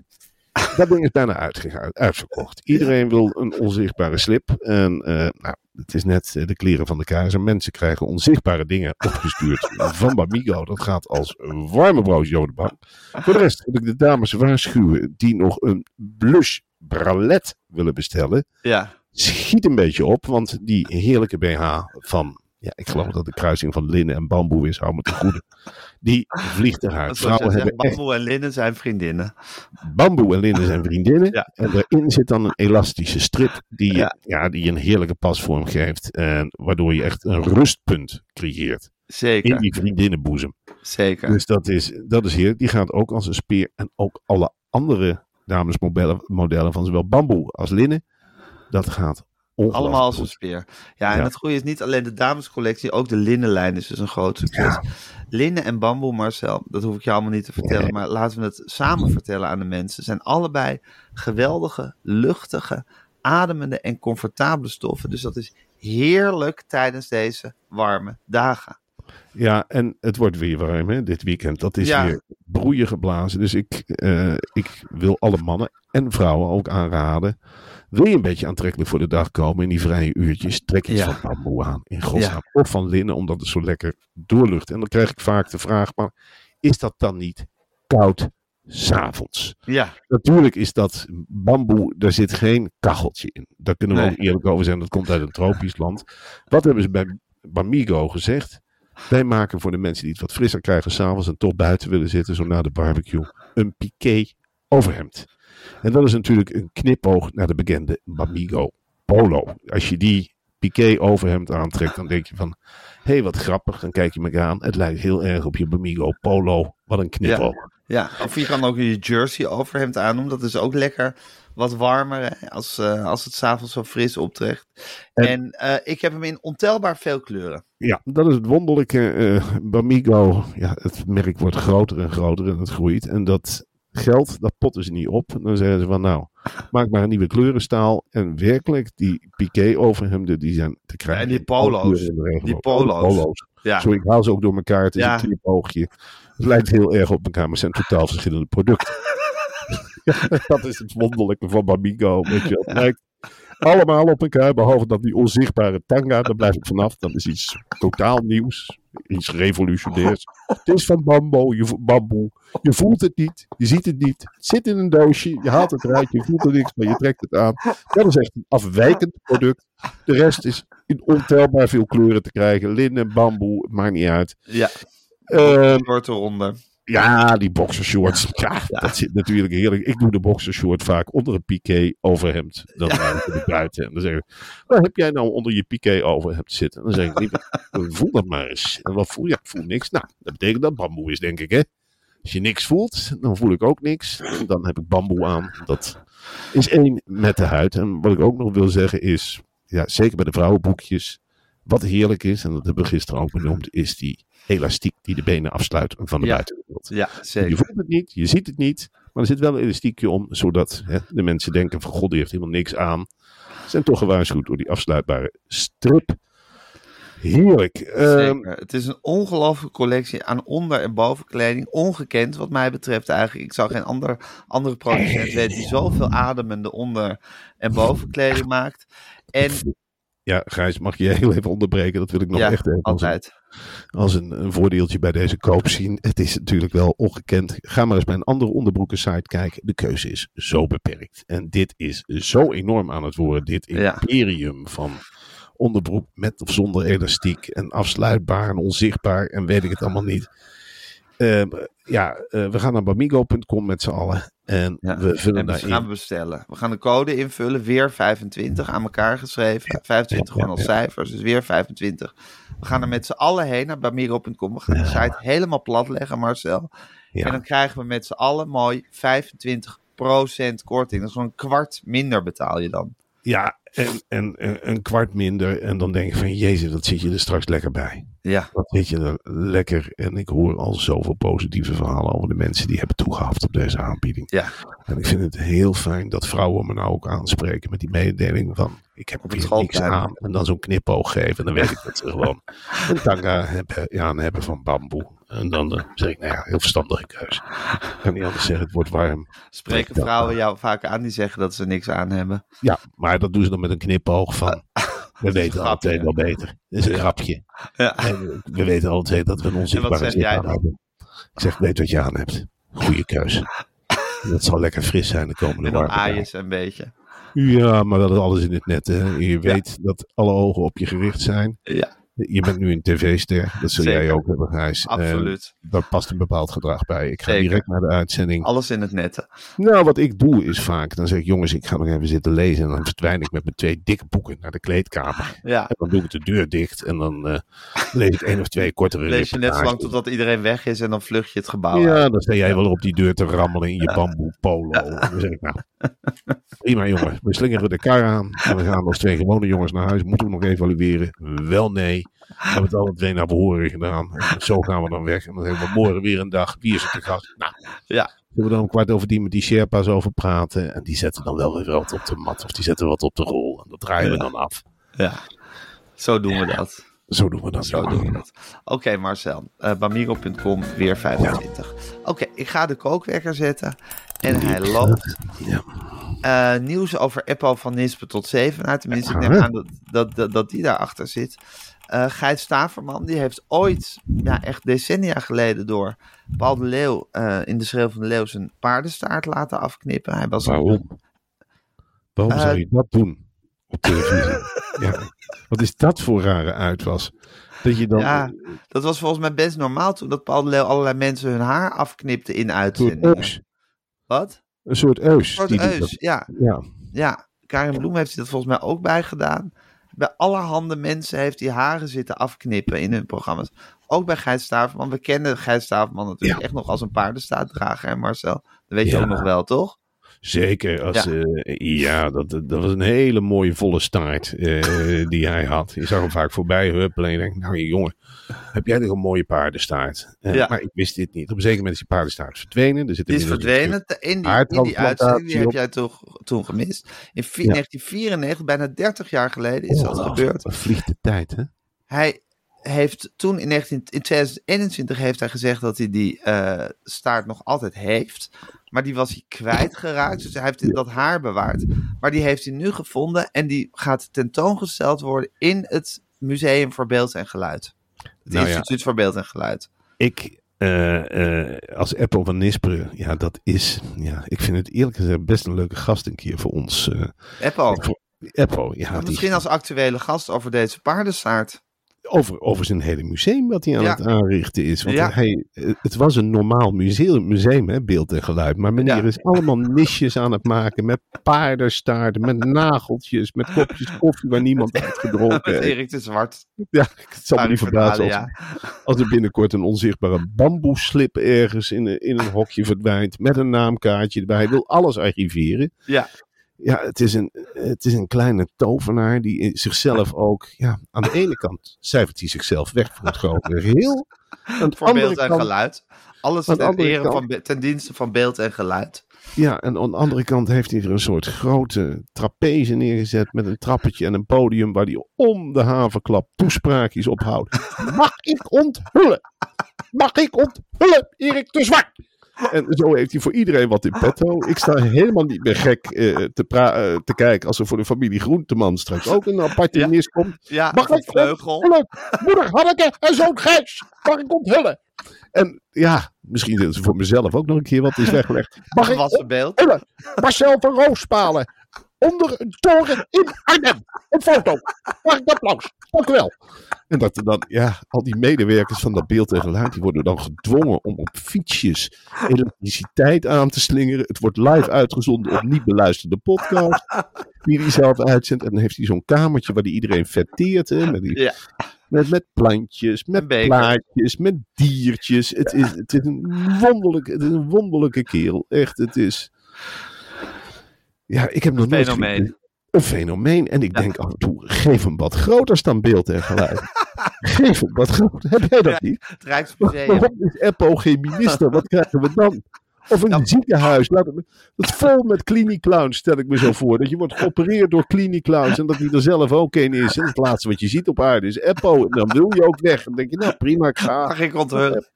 Dat ding is bijna uitgegaan, uitverkocht. Iedereen wil een onzichtbare slip. En eh, nou, het is net eh, de kleren van de keizer. Mensen krijgen onzichtbare dingen opgestuurd van Bamigo. Dat gaat als warme broodje door de bank. Voor de rest wil ik de dames waarschuwen die nog een blush bralet willen bestellen. Ja, Schiet een beetje op, want die heerlijke BH van, ja, ik geloof dat de kruising van linnen en bamboe is, hou me te goede. Die vliegt eruit. Vrouwen hebben Bamboe en Linnen zijn vriendinnen. bamboe en linnen zijn vriendinnen. Ja. En daarin zit dan een elastische strip die, Ja. ja. die een heerlijke pasvorm geeft. En waardoor je echt een rustpunt creëert in Zeker, die vriendinnenboezem. zeker. Dus dat is, dat is heerlijk. Die gaat ook als een speer. En ook alle andere damesmodellen modellen van zowel bamboe als linnen. Dat gaat Allemaal als een speer. Ja, en Ja. het goede is niet alleen de damescollectie, ook de linnenlijn is dus een groot succes. Linnen en bamboe, Marcel, dat hoef ik je allemaal niet te vertellen, Nee. maar laten we het samen vertellen aan de mensen. Zijn allebei geweldige, luchtige, ademende en comfortabele stoffen. Dus dat is heerlijk tijdens deze warme dagen. Ja, en het wordt weer warm hè, dit weekend. Dat is Ja. weer broeien geblazen. Dus ik, eh, ik wil alle mannen en vrouwen ook aanraden. Wil je een beetje aantrekkelijk voor de dag komen in die vrije uurtjes? Trek iets Ja. van bamboe aan. In godsnaam. Of van linnen, omdat het zo lekker doorlucht. En dan krijg ik vaak de vraag, maar is dat dan niet koud s'avonds? Ja, Natuurlijk is dat bamboe, daar zit geen kacheltje in. Daar kunnen we Nee. ook eerlijk over zijn. Dat komt uit een tropisch land. Wat hebben ze bij Bamigo gezegd? Wij maken voor de mensen die het wat frisser krijgen s'avonds en toch buiten willen zitten, zo na de barbecue, een piqué overhemd. En dat is natuurlijk een knipoog naar de bekende Bamigo polo. Als je die piqué overhemd aantrekt, dan denk je van, hé hey, wat grappig. Dan kijk je me aan, het lijkt heel erg op je Bamigo polo. Wat een knipoog. ja. Of je kan ook je jersey overhemd aandoen. Dat is ook lekker wat warmer hè, als, eh, als het s'avonds zo fris optrekt. En- En, eh, ik heb hem in ontelbaar veel kleuren. Ja, dat is het wonderlijke. eh Bamigo, ja, het merk wordt groter en groter en het groeit. En dat geld, dat potten ze niet op. Dan zeggen ze van nou, maak maar een nieuwe kleurenstaal. En werkelijk, die piqué overhemden, die zijn te krijgen. En die polo's. Die polo's. Polo's. Ja, Sorry, ik haal ze ook door elkaar. Het is Ja. een knipoogje. Het lijkt heel erg op elkaar, maar het zijn totaal verschillende producten. *laughs* *laughs* Dat is het wonderlijke van Bamigo. Weet je, wel. het lijkt allemaal op elkaar, behalve dat die onzichtbare tanga, daar blijf ik vanaf. Dat is iets totaal nieuws, iets revolutionairs. Het is van bamboe, je, bamboe. Je voelt het niet, je ziet het niet. Het zit in een doosje, je haalt het eruit, je voelt er niks, maar je trekt het aan. Dat is echt een afwijkend product. De rest is in ontelbaar veel kleuren te krijgen. Linnen, bamboe, maakt niet uit. ja. Ehm, eronder. Ja, die boxershorts. Ja, dat zit natuurlijk heerlijk. Ik doe de boxershort vaak onder een piqué overhemd. Dan ja. ik buiten. En dan zeg ik, waar heb jij nou onder je piqué overhemd zitten? En dan zeg ik, voel dat maar eens. En wat voel je? Ja, ik voel niks. Nou, dat betekent dat bamboe is, denk ik, hè? Als je niks voelt, dan voel ik ook niks. En dan heb ik bamboe aan. Dat is één met de huid. En wat ik ook nog wil zeggen is, ja, zeker bij de vrouwenboekjes, wat heerlijk is, en dat hebben we gisteren ook benoemd, is die elastiek die de benen afsluit van de Ja. buitenwereld. Ja, Je zeker. voelt het niet, je ziet het niet, maar er zit wel een elastiekje om, zodat hè, de mensen denken van god, die heeft helemaal niks aan. Ze zijn toch gewaarschuwd door die afsluitbare strip. Heerlijk. Ehm. Het is een ongelooflijke collectie aan onder- en bovenkleding. Ongekend wat mij betreft eigenlijk. Ik zou geen ander, andere producent weten die zoveel ademende onder- en bovenkleding maakt. En ja, Gijs, mag je *laughs* heel even onderbreken? Dat wil ik nog ja, echt even als, een, altijd. als een, een voordeeltje bij deze koop zien. Het is natuurlijk wel ongekend. Ga maar eens bij een andere onderbroeken site kijken. De keuze is zo beperkt. En dit is zo enorm aan het worden. Dit Ja. imperium van onderbroek met of zonder elastiek. En afsluitbaar en onzichtbaar. En weet ik het allemaal niet. Ehm, ja, eh, we gaan naar bamigo.com met z'n allen. En Ja. we vullen En daarin. gaan we bestellen. We gaan de code invullen. Weer 25 aan elkaar geschreven. 25 Ja, gewoon als cijfers. Dus weer 25. We gaan er met z'n allen heen naar bamiro.com. We gaan de site helemaal plat leggen, Marcel. En dan krijgen we met z'n allen mooi 25% korting. Dat is gewoon een kwart minder betaal je dan. Ja, en, en, en een kwart minder. En dan denk ik van, jezus, dat zit je er straks lekker bij. Ja, Dat zit je er lekker. En ik hoor al zoveel positieve verhalen over de mensen die hebben toegehaald op deze aanbieding. ja. En ik vind het heel fijn dat vrouwen me nou ook aanspreken met die mededeling van, ik heb Op weer niks aan. En dan zo'n knipoog geven. En dan weet ik dat ze gewoon een tanga hebben, ja, aan hebben van bamboe. En dan eh, zeg ik, nou ja, heel verstandige keuze. Ik kan niet anders zeggen, het wordt warm. Spreken vrouwen jou vaak aan die zeggen dat ze niks aan hebben? Ja, maar dat doen ze dan met een knipoog van. *laughs* We weten grapje. wel beter. Dat is een grapje. Ja. En we weten twee dat we een onzichtbare jij aan dan? hebben. Ik zeg, weet wat je aan hebt. Goeie keuze. Dat zal lekker fris zijn de komende warme dagen. een beetje. Ja, maar dat is alles in het net. Hè. Je weet dat alle ogen op je gericht zijn. Ja, Je bent nu een tv-ster. Dat zul Zeker. jij ook hebben, Gijs. En absoluut. daar past een bepaald gedrag bij. Ik ga Zeker. direct naar de uitzending. Alles in het nette. Nou, wat ik doe is vaak, dan zeg ik, jongens, ik ga nog even zitten lezen. En dan verdwijn ik met mijn twee dikke boeken naar de kleedkamer. Ja. En dan doe ik de deur dicht en dan eh, lees ik één of twee kortere *laughs* Lees je net zo lang totdat iedereen weg is en dan vlucht je het gebouw uit. Ja, dan sta jij wel op die deur te rammelen in je bamboe polo. En dan zeg ik, nou, prima jongen, we slingeren de kar aan. En we gaan als twee gewone jongens naar huis. Moeten we nog evalueren? Wel nee. We hebben het alle twee naar behoren gedaan. En zo gaan we dan weg. En dan hebben we morgen weer een dag. Wie is er te gast? Nou, Ja. zullen we dan om kwart over tien met die Sherpa's over praten. En die zetten dan wel weer wat op de mat. Of die zetten wat op de rol. En dat draaien we dan af. Ja. Zo doen we dat. Zo doen we dat. Zo doen we dat. Oké, Marcel. eh Bamigo.com, weer 25. Oké, ik ga de kookwekker zetten. En hij loopt. Ja. Eh, nieuws over Eppo van Nispen tot Zevenaar. Tenminste, ik neem Ah. aan dat, dat, dat, dat die daarachter zit. Eh Gijs Staverman, die heeft ooit, ja echt decennia geleden, door Paul de Leeuw eh, in de Schreeuw van de Leeuw zijn paardenstaart laten afknippen. Hij was Waarom? Waarom Eh, zou je dat doen op televisie? ja. Wat is dat voor rare uitwas? Dat je dan Ja, dat was volgens mij best normaal toen dat Paul de Leeuw allerlei mensen hun haar afknipte in een soort uitzendingen. eus. Wat? Een soort eus. Een soort eus, ja. Ja. Ja, Karin Bloem heeft hij dat volgens mij ook bij gedaan. Bij allerhande mensen heeft hij haren zitten afknippen in hun programma's. Ook bij Gijs Staverman. We kennen Gijs Staverman natuurlijk Ja. echt nog als een paardenstaartdrager, hè Marcel? Dat weet je Ja. ook nog wel, toch? Zeker. Als, Ja. ja, ja dat, dat was een hele mooie volle staart eh, die hij had. Je zag hem vaak voorbij huppelen en je denkt, nou jongen, heb jij toch een mooie paardenstaart? Eh, Ja. Maar ik wist dit niet. Op een zeker moment is die paardenstaart verdwenen. Er zit Die is verdwenen. In die, in die uitzending die heb jij toch toen gemist. In vi- Ja. 1994, bijna 30 jaar geleden, is dat Oh, gebeurd. Vliegt de tijd, hè? Hij heeft toen in, 19, in 2021 heeft hij gezegd dat hij die eh, staart nog altijd heeft. Maar die was hij kwijtgeraakt. Dus hij heeft dat haar bewaard. Maar die heeft hij nu gevonden. En die gaat tentoongesteld worden in het Museum voor Beeld en Geluid. Het Nou ja. Instituut voor Beeld en Geluid. Ik, eh, eh, als Apple van Nisperen, ja, dat is, ja, ik vind het eerlijk gezegd best een leuke gast een keer voor ons. eh Apple. voor Apple, ja. die- Misschien als actuele gast over deze paardenstaart. Over, over zijn hele museum wat hij aan Ja. het aanrichten is. Want Ja. hij, het was een normaal museum, museum hè, beeld en geluid. Maar meneer Ja. is allemaal nisjes aan het maken met paardenstaarten, met nageltjes, met kopjes koffie waar niemand heeft gedronken *laughs* heeft. Erik de Zwart. Ja, het zal me niet verbazen als, als er binnenkort een onzichtbare bamboeslip ergens in, in een hokje verdwijnt. Met een naamkaartje erbij. Hij wil alles archiveren. Ja. Ja, het is, een, het is een kleine tovenaar die zichzelf ook... Ja, aan de ene kant cijfert hij zichzelf weg voor het grote *laughs* geheel. Aan Voor beeld en kant, geluid. Alles ten, andere ere kant- van, ten dienste van beeld en geluid. Ja, en aan de andere kant heeft hij er een soort grote trapeze neergezet met een trappetje en een podium waar hij om de havenklap toespraakjes ophoudt. *laughs* Mag ik onthullen? Mag ik onthullen, Erik de Zwart? En zo heeft hij voor iedereen wat in petto. Ik sta helemaal niet meer gek eh, te, eh, te kijken als er voor de familie Groenteman straks ook een aparte Ja. komt. Ja, Mag een ik vleugel. Moeder Hanneke en zoon Gijs. Mag ik onthullen? En ja, misschien is het voor mezelf ook nog een keer wat is weggelegd. *laughs* Mag ik beeld. onthullen? Marcel van Roospalen. Onder een toren in Arnhem. Een foto. Mag ik applaus? Dank u wel. En dat er dan, ja, al die medewerkers van dat beeld en geluid, die worden dan gedwongen om op fietsjes elektriciteit aan te slingeren. Het wordt live uitgezonden op niet beluisterde podcast. Die hij zelf uitzendt. En dan heeft hij zo'n kamertje waar hij iedereen fetteert. Hè, met, die, Ja. met, met plantjes, met beker. plaatjes, met diertjes. Het is, het, is een wonderlijke, het is een wonderlijke kerel. Echt, het is... Ja, ik heb nog nooit... Fenomeen. Een fenomeen. En ik denk af en toe, geef hem wat groter staan beeld en geluid. *laughs* geef hem wat groter. Heb jij dat niet? Het Rijksmuseum. Waarom is Eppo geen minister? Wat krijgen we dan? Of een Ja. ziekenhuis. Laat het, het vol met klinieclowns, stel ik me zo voor. Dat je wordt geopereerd door klinieclowns en dat hij er zelf ook een is. En het laatste wat je ziet op aarde is Eppo. En dan wil je ook weg. En dan denk je, nou prima, ik ga. Mag ik onthullen?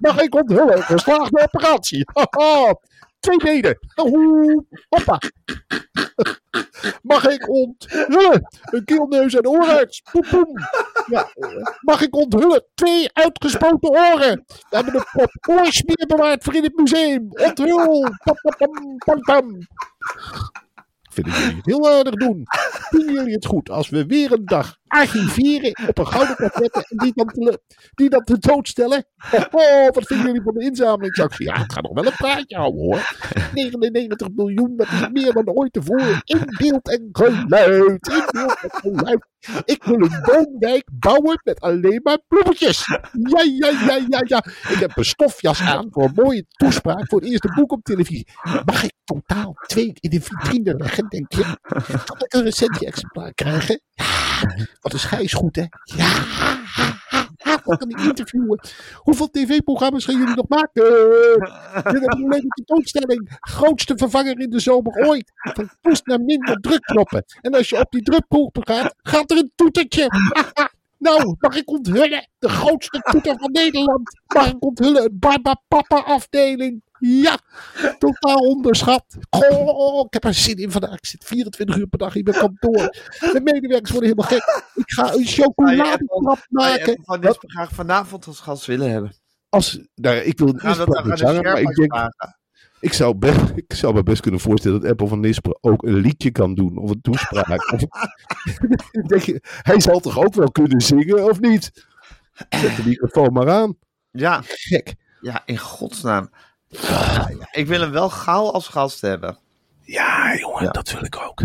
Mag ik onthullen? Geslaagde operatie. *laughs* Twee benen. Oeh, Hoppa. Mag ik onthullen? Een keelneus en oorarts. Poem, poem. Ja, eh, mag ik onthullen? Twee uitgespoten oren. We hebben een pop oorsmeer bewaard voor in het museum. Onthul. Pam, pam, pam, pam. Vinden jullie het heel aardig doen? Vinden jullie het goed als we weer een dag archiveren op een gouden kassette en die dan, te, die dan tentoonstellen? Oh, *laughs* oh, wat vinden jullie van de inzamelingsactie? Ja, het gaat nog wel een praatje houden hoor. 99 miljoen, dat is meer dan ooit tevoren. In beeld en geluid. In beeld en geluid. Ik wil een woonwijk bouwen met alleen maar bloemetjes. Ja, ja, ja, ja, ja. Ik heb een stofjas aan voor een mooie toespraak voor het eerste boek op televisie. Mag ik totaal twee in de vitrine leggen, denk je? Kan ik een recensie-exemplaar krijgen? Ja, wat is Gijs goed, hè? Ja, wat kan ik interviewen? Hoeveel tv-programma's gaan jullie nog maken? Dit is een leuke tentoonstelling. Grootste vervanger in de zomer ooit. Van plus naar minder drukknoppen. En als je op die drukknop gaat, gaat er een toetertje. *laughs* Nou, mag ik onthullen? De grootste toeter van Nederland. Mag ik onthullen? Een Barbapapa afdeling. Ja, totaal onderschat. Goh, ik heb er zin in vandaag. Ik zit 24 uur per dag in mijn kantoor. De medewerkers worden helemaal gek. Ik ga een chocoladetrap maken. Van Nispen graag vanavond als gast willen hebben? Als, nou, ik wil niet zanger, maar ik Sherpa's denk vragen? Ik zou, best, *laughs* ik zou me best kunnen voorstellen dat Apple van Nisper ook een liedje kan doen. Of een toespraak. Of- *laughs* Denk je, hij zal toch ook wel kunnen zingen, of niet? Zet de microfoon maar aan. Ja, Gek. ja, in godsnaam. Ja, *laughs* Ik wil hem wel gauw als gast hebben. Ja, jongen, Ja. dat wil ik ook.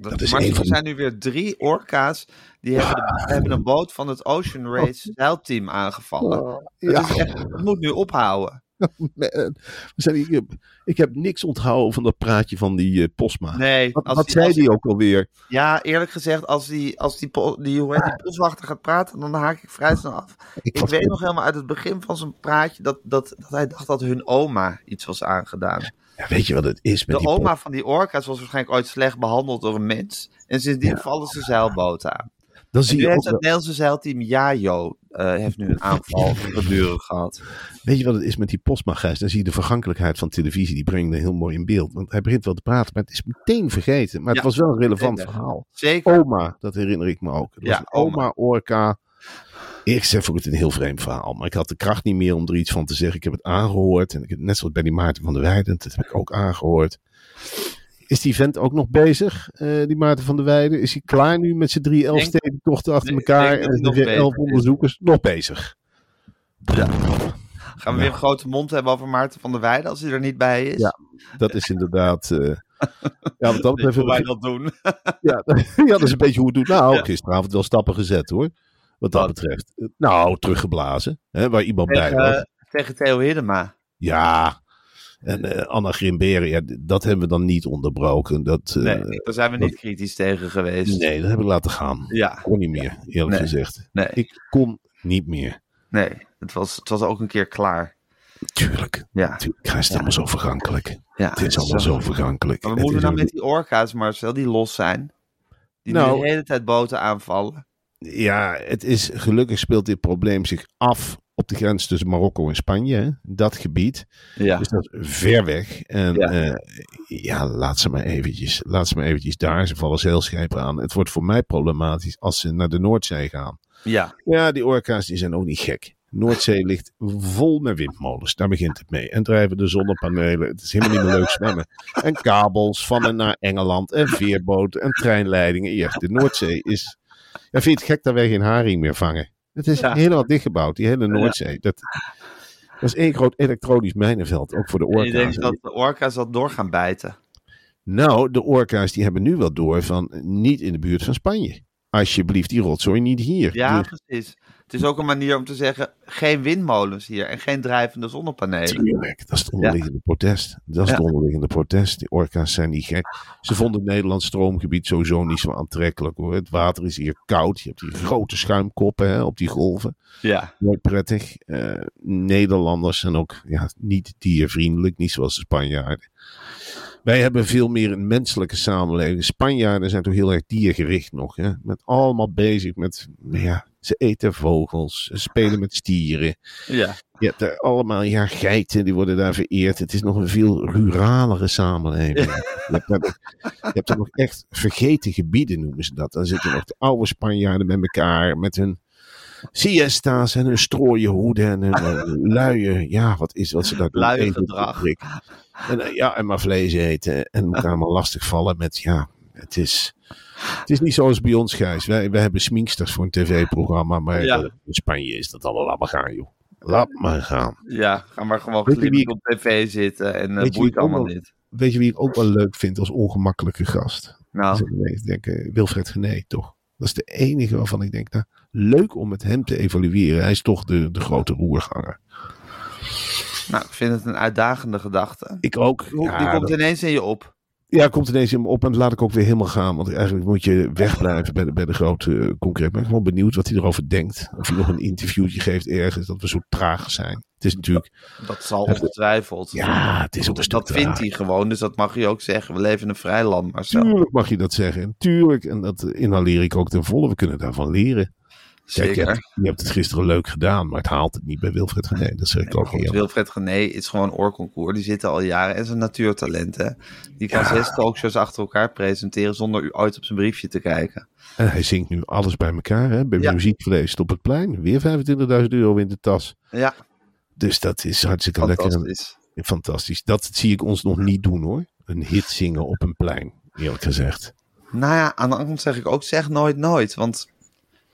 Dat is maar er van- zijn nu weer drie orka's. Die hebben, de, hebben een boot van het Ocean Race zeilteam aangevallen. Oh, ja, is echt, het moet nu ophouden. *laughs* zijn, ik, heb, ik heb niks onthouden van dat praatje van die eh, Posma. Nee, Wat, als wat die- zei die ook alweer? Ja, eerlijk gezegd, als die, als die, die, hoe heet die boswachter gaat praten, dan haak ik vrij snel af. *laughs* Ik weet nog helemaal uit het begin van zijn praatje dat, dat, dat hij dacht dat hun oma iets was aangedaan. Ja, weet je wat het is met De die oma van die orka's was waarschijnlijk ooit slecht behandeld door een mens. En sindsdien vallen ze zeilboten aan. Dan zie je ook het Nederlandse zeilteam Jajo eh, heeft nu een *laughs* aanval gedurig gehad. Weet je wat het is met die postmagijs? Dan zie je de vergankelijkheid van televisie. Die brengt er heel mooi in beeld. Want hij begint wel te praten, maar het is meteen vergeten. Maar het Ja, was wel een relevant zeker. verhaal. Zeker. Oma, dat herinner ik me ook. Het was Ja, een oma, orka. Ik zeg voor het een heel vreemd verhaal. Maar ik had de kracht niet meer om er iets van te zeggen. Ik heb het aangehoord. En ik heb net zoals bij die Maarten van der Weijden. Dat heb ik ook aangehoord. Is die vent ook nog bezig, eh, die Maarten van der Weijden? Is hij klaar nu met zijn drie elfstedentochten achter elkaar? En nog weer elf onderzoekers? Nog bezig. Gaan we weer een grote mond hebben over Maarten van der Weijden als hij er niet bij is? Ja, Dat is inderdaad... eh, ja, wat dat *laughs* betreft... hoe wij dat doen? *laughs* Ja, *laughs* ja, dat is een beetje hoe het doet. Nou, Ja. gisteravond wel stappen gezet hoor. Wat dat betreft. Nou, teruggeblazen. Hè, waar iemand bij Tegen, was. eh, tegen Theo Hiddema. Ja. En eh, Anna Grimberen, ja, dat hebben we dan niet onderbroken. Dat, eh, Nee, daar zijn we niet kritisch tegen geweest. nee, dat heb ik laten gaan. Ja, Kon niet meer, eerlijk Nee. gezegd. nee, Ik kon niet meer. nee. Het was, het was ook een keer klaar. Tuurlijk. Ja. Tuurlijk. Hij is Ja. allemaal zo vergankelijk. ja Het is allemaal zo vergankelijk. Maar we moeten nou met die orka's, Marcel, die los zijn. Die Nou- de hele tijd boten aanvallen. Ja, het is, gelukkig speelt dit probleem zich af op de grens tussen Marokko en Spanje. hè. Dat gebied. Ja. Dus dat is ver weg. En Ja. ja, ja laat, ze maar eventjes, laat ze maar eventjes daar. Ze vallen zeilschepen aan. Het wordt voor mij problematisch als ze naar de Noordzee gaan. ja. Ja, die orka's die zijn ook niet gek. Noordzee *laughs* ligt vol met windmolens. Daar begint het mee. En drijven de zonnepanelen. Het is helemaal niet meer leuk zwemmen. En kabels van en naar Engeland. En veerboten en treinleidingen. Ja, de Noordzee is... Ja, vind je het gek dat wij geen haring meer vangen? Het is Ja. helemaal dichtgebouwd, die hele Noordzee. Dat, dat is één groot elektronisch mijnenveld. Ook voor de En orka's. denkt dat de orka's dat door gaan bijten. Nou, de orka's die hebben nu wel door van niet in de buurt van Spanje. Alsjeblieft, die rotzooi niet hier. Ja, Dus- precies. Het is ook een manier om te zeggen, geen windmolens hier en geen drijvende zonnepanelen. Tuurlijk, dat is het onderliggende protest. Dat is Ja. het onderliggende protest. Die orka's zijn niet gek. Ze vonden het Nederlands stroomgebied sowieso niet zo aantrekkelijk hoor. Het water is hier koud. Je hebt die grote schuimkoppen hè, op die golven. Ja, Nooit prettig. Eh, Nederlanders zijn ook ja, niet diervriendelijk, niet zoals de Spanjaarden. Wij hebben veel meer een menselijke samenleving. Spanjaarden zijn toch heel erg diergericht nog. Hè? Met allemaal bezig met, ja, ze eten vogels, ze spelen met stieren. ja. Je hebt er allemaal, ja, geiten, die worden daar vereerd. Het is nog een veel ruralere samenleving. Je, hebt daar, je hebt er nog echt vergeten gebieden, noemen ze dat. Dan zitten nog de oude Spanjaarden met elkaar, met hun siesta's en hun strooien hoeden en hun eh, luie, ja, wat is wat ze daar doen? Luie gedrag. En, eh, ja, en maar vlees eten en elkaar maar lastig vallen met, ja, het is... Het is niet zoals bij ons, Gijs. Wij, wij hebben sminksters voor een tv-programma, maar Ja. eh, in Spanje is dat allemaal, laat maar gaan, joh. Laat maar gaan. Ja, ga maar gewoon glimmend op tv zitten en uh, Weet je wie boeit allemaal wel- niet. Weet je wie ik ook wel leuk vind als ongemakkelijke gast? Nou, ik denk, eh, Wilfred Gené, toch? Dat is de enige waarvan ik denk, nou, leuk om met hem te evalueren. Hij is toch de, de grote roerganger. nou, ik vind het een uitdagende gedachte. Ik ook. Die Ja, komt dat- ineens in je op. ja, komt ineens in me op en dat laat ik ook weer helemaal gaan. Want eigenlijk moet je wegblijven bij de, bij de grote uh, concreet. Ik ben gewoon benieuwd wat hij erover denkt. Of hij nog een interviewtje geeft ergens dat we zo traag zijn. Het is natuurlijk, Dat zal ongetwijfeld. ja, het is ook dat vindt hij gewoon, dus dat mag je ook zeggen. We leven in een vrij land, zo. Tuurlijk mag je dat zeggen. Tuurlijk. En dat inhaleer ik ook ten volle. We kunnen daarvan leren. Kijk, je Zeker. hebt, je hebt het gisteren leuk gedaan, maar het haalt het niet bij Wilfred Gené. Dat zeg ik ook Goed, niet. Wilfred Gené is gewoon oorconcours. Die zitten al jaren en zijn natuurtalent. Hè? Die kan Ja. zes talkshows achter elkaar presenteren zonder u ooit op zijn briefje te kijken. En hij zingt nu alles bij elkaar. Hè? Bij Ja. muziekvlees op het plein. Weer 25.000 euro in de tas. Ja, Dus dat is hartstikke lekker. En fantastisch. Dat zie ik ons nog niet doen hoor. Een hit zingen op een plein, eerlijk gezegd. Nou ja, aan de andere kant zeg ik ook zeg nooit nooit. Want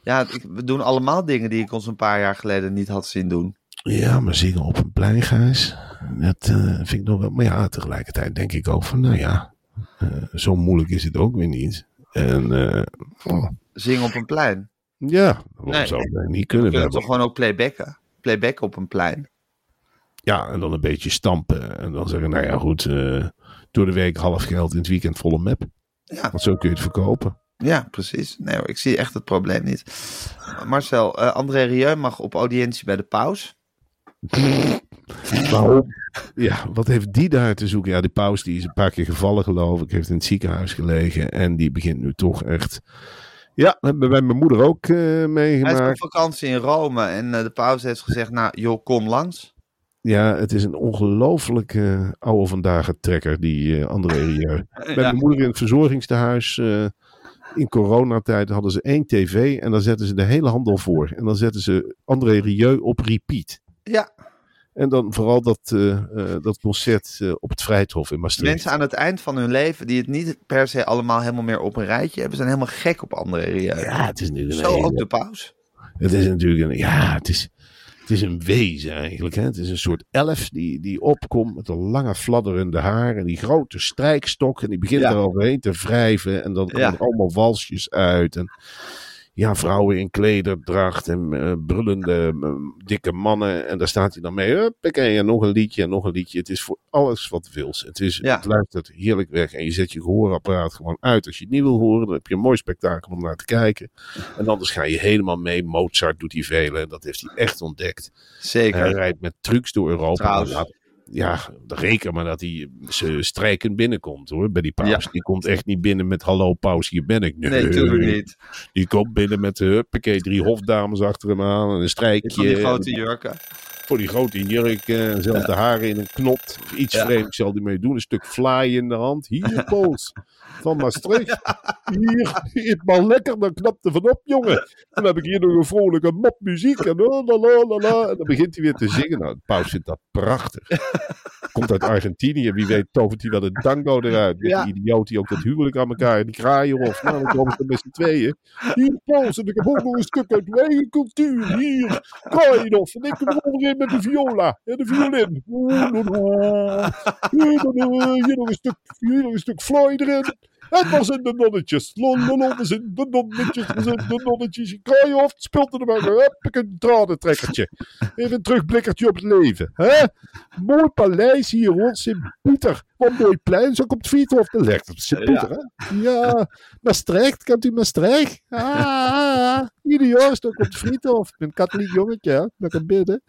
ja, ik- we doen allemaal dingen die ik ons een paar jaar geleden niet had zien doen. Ja, maar zingen op een plein, Gijs. Dat eh, vind ik nog wel. Maar ja, tegelijkertijd denk ik ook van, nou ja, eh, zo moeilijk is het ook weer niet. En eh, oh, Zingen op een plein. ja, waarom Nee. zou dat niet kunnen? We kunnen toch gewoon ook playbacken. Playbacken op een plein. Ja, en dan een beetje stampen. En dan zeggen, nou ja, goed, door de week half geld, in het weekend volle map. Ja, Want zo kun je het verkopen. Ja precies. Nee ik zie echt het probleem niet. Marcel, eh, André Rieu mag op audiëntie bij de paus. *laughs* Waarom? Ja, wat heeft die daar te zoeken? Ja, die paus die is een paar keer gevallen, geloof ik. Heeft in het ziekenhuis gelegen. En die begint nu toch echt... Ja, hebben bij mijn moeder ook eh, Hij is op meegemaakt. vakantie in Rome en eh, de paus heeft gezegd, nou joh, kom langs. Ja, het is een ongelooflijke oude vandaag trekker, die André Rieu. *laughs* Bij Ja. mijn moeder in het verzorgingstehuis... in coronatijd hadden ze één tv en dan zetten ze de hele handel voor. En dan zetten ze André Rieu op repeat. Ja, En dan vooral dat, eh, eh, dat concert eh, op het Vrijthof in Maastricht. mensen aan het eind van hun leven die het niet per se allemaal helemaal meer op een rijtje hebben, zijn helemaal gek op André Rieu. Ja, het is natuurlijk een Zo hele- ook de paus. Het is natuurlijk een, ja, het is, het is een wezen eigenlijk. Hè? Het is een soort elf die, die opkomt met een lange fladderende haar en die grote strijkstok. En die begint Ja. er overheen te wrijven en dan komen Ja. er allemaal walsjes uit. En ja, vrouwen in klederdracht en eh, brullende dikke mannen. En daar staat hij dan mee. Huppakee, en nog een liedje en nog een liedje. Het is voor alles wat wils. Het, is, Ja. het luistert heerlijk weg. En je zet je gehoorapparaat gewoon uit. Als je het niet wil horen, dan heb je een mooi spektakel om naar te kijken. En anders ga je helemaal mee. Mozart doet hij velen. En dat heeft hij echt ontdekt. Zeker. Hij rijdt met trucs door Europa. Trouwens. Laat- Ja, reken maar dat hij ze strijkend binnenkomt hoor, bij die paus. Ja. Die komt echt niet binnen met hallo paus, hier ben ik. Nee, Nee, natuurlijk niet. Die komt binnen met de huppakee, drie hofdames achter hem aan en een strijkje. die grote jurken. Voor die grote jurk eh, en zelfs de haren in een knot. Iets Ja. vreemds zal hij mee doen. Een stuk fly in de hand. Hier, *laughs* Pools. Van Maastricht. Hier, eet maar lekker. Dan knapt er van op, jongen. Dan heb ik hier nog een vrolijke mop muziek. En, la, en dan begint hij weer te zingen. Nou, paus vindt dat prachtig. Komt uit Argentinië. Wie weet tovert hij wel een tango eruit. Ja. die idioot die ook dat huwelijk aan elkaar. Die kraaien of. Nou, dan komen ze met z'n tweeën. Hier, Pools. En ik heb ook nog een stuk uit mijn eigen cultuur. Hier, Kraaien En ik kom erin met de viola. En de violin. *laughs* Hier nog een stuk, hier nog een stuk Floyd erin. En dan zijn de nonnetjes. Lon, lon, we zijn de nonnetjes. We zijn de nonnetjes. Kraaienhof speelt er maar. Heb ik een tranentrekkertje. Even een terugblikkertje op het leven. Hè? Mooi paleis hier hoor. Sint-Pieter. Wat mooi plein. Zo komt Friedhof de Leg. Sint-Pieter hè? Ja. Maastricht. Kent u Maastricht? Ah, ah, ah. Ieder jaar is het ook op. Ik ben een katholiek jongetje hè. Dat kan bidden.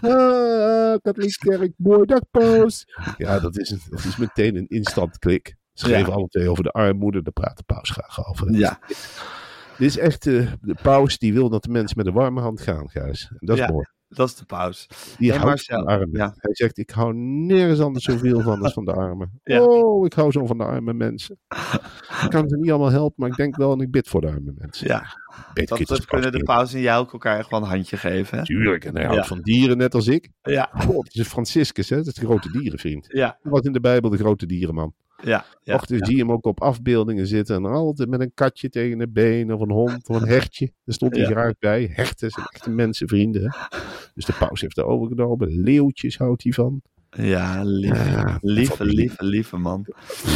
Ah, katholiek kerk. Mooi dag paus. Ja, dat is, dat is meteen een instant klik. Ze geven alle twee over de armoede, daar praat de paus graag over. Ja, Dit is echt eh, de paus die wil dat de mensen met een warme hand gaan, Gijs. En dat is Ja. mooi. dat is de paus. Die Hey, houdt Marcel, van de armen. ja. Hij zegt, ik hou nergens anders zoveel van als van de armen. *laughs* Ja. Oh, ik hou zo van de arme mensen. Ik kan ze niet allemaal helpen, maar ik denk wel en ik bid voor de arme mensen. Ja, dat kunnen de paus. en jij ook elkaar echt wel een handje geven. Hè? Tuurlijk, en hij houdt van dieren net als ik. Ja, God, het is Franciscus, hè? dat is de grote dierenvriend. ja, was in de Bijbel de grote dierenman. Ja. ja. Och, dan zie je hem ook op afbeeldingen zitten. En altijd met een katje tegen een been. Of een hond of een hertje. Daar stond hij Ja. graag bij. Herten zijn echte mensenvrienden. Dus de paus heeft er overgenomen. Leeuwtjes houdt hij van. Ja, lief. Ja, lieve, lieve, lieve man.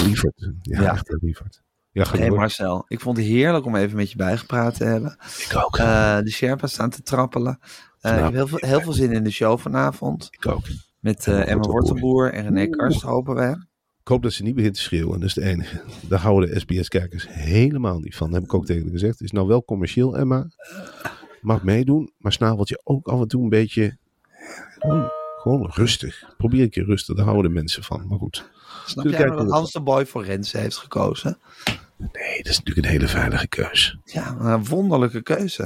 Lieverd. Ja, Ja. echt lieverd. Ja, door. Marcel, ik vond het heerlijk om even met je bijgepraat te hebben. Ik ook. Eh, de Sherpa's staan te trappelen. Eh, ik heb heel veel, heel veel zin in de show vanavond. Ik ook. Met eh, Emma. Wortelboer en René Karst, hopen we. Ik hoop dat ze niet begint te schreeuwen. Dat is het enige. Daar houden de SBS-kijkers helemaal niet van. Dat heb ik ook tegen haar gezegd. Het is nou wel commercieel, Emma. Mag meedoen. Maar snavelt je ook af en toe een beetje... Gewoon, gewoon rustig. Probeer een keer rustig. Daar houden de mensen van. Maar goed. Snap jij maar dat we- Hans de Boy voor Renze heeft gekozen? Nee, dat is natuurlijk een hele veilige keus. Ja, een wonderlijke keuze.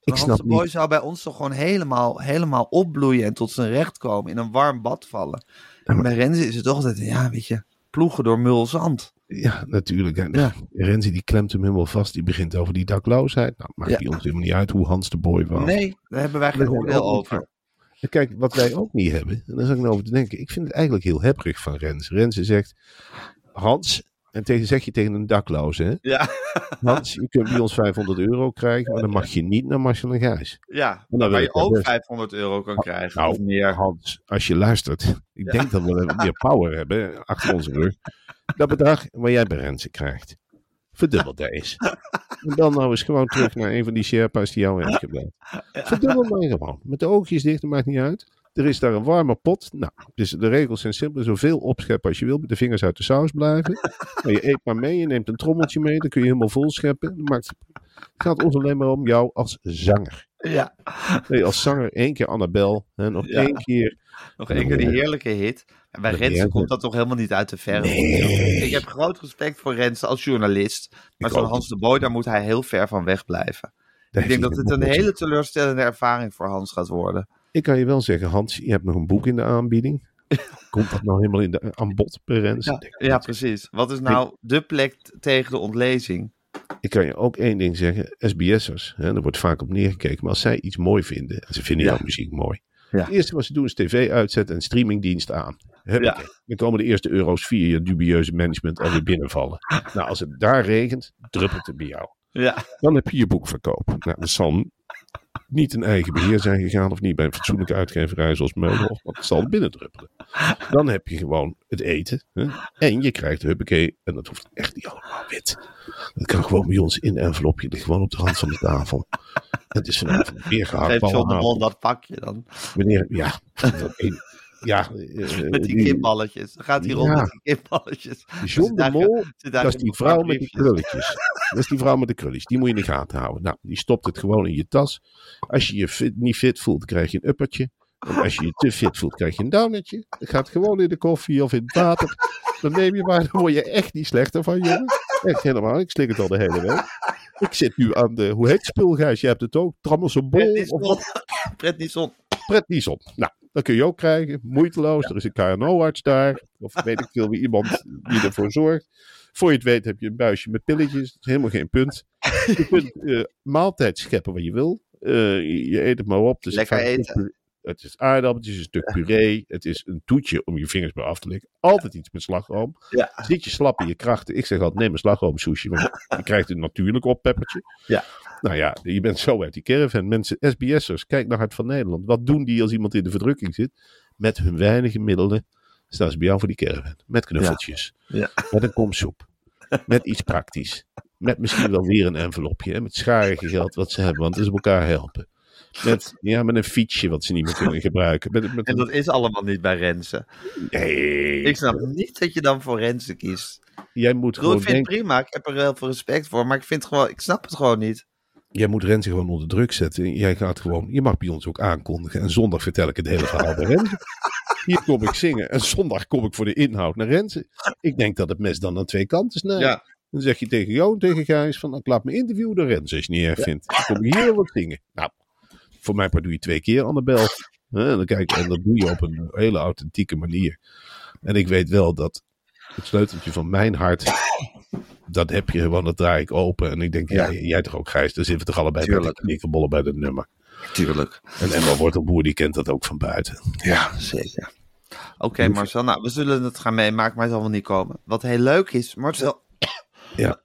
Ik Hans snap de Boy niet. zou bij ons toch gewoon helemaal, helemaal opbloeien en tot zijn recht komen. In een warm bad vallen. En bij Renze is het toch altijd, ja, weet je, ploegen door mulzand. Ja, natuurlijk. En Ja. *laughs* Renzi die klemt hem helemaal vast. Die begint over die dakloosheid. Nou, maakt Ja. die ons helemaal niet uit hoe Hans de Boy was. Nee, daar hebben wij geen We zijn oordeel ook niet over. En Kijk, wat wij ook niet hebben, en daar zat ik nou over te denken. Ik vind het eigenlijk heel hebberig van Rens. Rens zegt, Hans, en tegen, zeg je tegen een dakloze, hè? Ja, Hans, je kunt bij ons 500 euro krijgen, maar dan mag je niet naar Marcel en Gijs. ja. Dan waar je ook best. 500 euro kan krijgen. Nou, of meer. Hans, als je luistert, ik denk dat we meer power hebben achter onze rug. Dat bedrag waar jij bij Renze krijgt, verdubbel deze. En dan nou eens gewoon terug naar een van die Sherpa's die jou heeft gebeld. Verdubbel maar gewoon. Met de oogjes dicht, dat maakt niet uit. Er is daar een warme pot. Nou, dus de regels zijn simpel. Zoveel opscheppen als je wil. Met de vingers uit de saus blijven. *laughs* Maar je eet maar mee. Je neemt een trommeltje mee. Dan kun je helemaal vol scheppen. Maakt, het gaat ons alleen maar om jou als zanger. Ja, Nee, als zanger één keer Annabel. En nog Ja. één keer nog één keer die heerlijke hit. En bij heerlijke- komt dat toch helemaal niet uit de verf. Nee. Ik heb groot respect voor Renze als journalist. Maar ook. Hans de Boy, daar moet hij heel ver van weg blijven. Daar Ik denk dat het een hele teleurstellende ervaring voor Hans gaat worden. Ik kan je wel zeggen, Hans, je hebt nog een boek in de aanbieding. *laughs* Komt dat nou helemaal in de, aan bod bij Rens? Ja, ja, precies. Wat is nou de plek tegen de ontlezing? Ik kan je ook één ding zeggen. SBS'ers, hè, daar wordt vaak op neergekeken. Maar als zij iets mooi vinden, en ze vinden Ja. jouw muziek mooi. Ja. Het eerste wat ze doen is tv uitzetten en streamingdienst aan. Ja. Dan komen de eerste euro's via je dubieuze management alweer *laughs* binnenvallen. nou, als het daar regent, druppelt het bij jou. Ja, Dan heb je je boekverkoop. Nou, dat zal niet een eigen beheer zijn gegaan of niet bij een fatsoenlijke uitgeverij zoals Meulenhof, want het zal binnendruppelen. Dan heb je gewoon het eten hè? en je krijgt huppakee, en dat hoeft echt niet allemaal wit. Dat kan gewoon bij ons in een envelopje, ligt gewoon op de rand van de tafel. Het is vanavond weer Geef gehaktballen. John de Mol dat pakje dan. Meneer, ja, *laughs* dat ja, *laughs* eh, Met die die- kipballetjes. Dan gaat hij rond met die kipballetjes. *laughs* John de Mol, dat is die vrouw met die krulletjes. Dat is die vrouw met de krulletjes. Die moet je in de gaten houden. Nou, die stopt het gewoon in je tas. Als je je fit, niet fit voelt, krijg je een uppertje. En als je je te fit voelt, krijg je een downetje. Het gaat gewoon in de koffie of in het water. Dan neem je maar, dan word je echt niet slechter van, jongen. Echt helemaal. Ik slik het al de hele week. Ik zit nu aan de, hoe heet het spul, Gijs? Je hebt het ook. Trammelsebol of wat? Prednison. Prednison. Nou, dat kun je ook krijgen. Moeiteloos. Er is een KNO-arts daar. Of weet ik veel wie iemand die ervoor zorgt. Voor je het weet heb je een buisje met pilletjes. Dat is helemaal geen punt. Je kunt eh, maaltijd scheppen wat je wil. Eh, je, eet het maar op. Dus Lekker eten. Het is aardappeltjes, een stuk puree. Het is een toetje om je vingers bij af te likken. Altijd iets met slagroom. Ja. Zit je slap in je krachten. Ik zeg altijd, neem een slagroomsushi. Want je *laughs* krijgt een natuurlijk oppeppertje. Ja. Nou ja, je bent zo uit die caravan. Mensen, SBS'ers, kijk naar Hart van Nederland. Wat doen die als iemand in de verdrukking zit? Met hun weinige middelen staan ze bij jou voor die caravan. Met knuffeltjes. Ja. Met een kom soep. Met iets praktisch. Met misschien wel weer een envelopje. Hè? Met scharige geld wat ze hebben. Want het is elkaar helpen. Met, ja, met een fietsje wat ze niet meer kunnen gebruiken. Met, met En een- dat is allemaal niet bij Rensen. nee, Ik snap niet dat je dan voor Rensen kiest. jij moet Ik gewoon ik vind het prima. Ik heb er heel veel respect voor. Maar ik, vind gewoon, ik snap het gewoon niet. jij moet Renze gewoon onder druk zetten. Jij gaat gewoon, je mag bij ons ook aankondigen. En zondag vertel ik het hele verhaal bij Renze. Hier kom ik zingen. En zondag kom ik voor de inhoud naar Renze. Ik denk dat het mes dan aan twee kanten snijdt. Ja. Dan zeg je tegen jou en tegen Gijs van, ik laat me interviewen door Renze als je het niet erg vindt. Dan kom hier wat zingen. Nou, voor mij doe je twee keer Annabel. En, dan kijk, en dat doe je op een hele authentieke manier. En ik weet wel dat het sleuteltje van mijn hart, dat heb je gewoon, dat draai ik open. En ik denk, ja, jij toch ook Gijs, dan zitten we toch allebei bij de Tuurlijk. knikkerbollen bij dat nummer. Tuurlijk. En Emma Wortelboer, die kent dat ook van buiten. Ja, zeker. Oké, Marcel. Nou, we zullen het gaan meemaken, maar het zal wel niet komen. Wat heel leuk is, Marcel... Ja.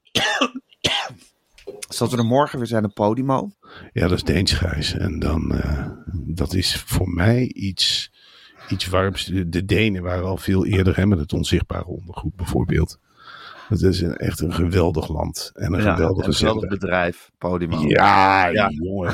Zoals we er morgen weer zijn op Podimo. Ja, dat is Deens Gijs. En dan, eh, dat is voor mij iets, iets warms. De, de Denen waren al veel eerder, hè, met het onzichtbare ondergoed bijvoorbeeld. Het is een, echt een geweldig land. En een Ja, geweldige een geweldig bedrijf, Podimo. Ja, Ja. jongen.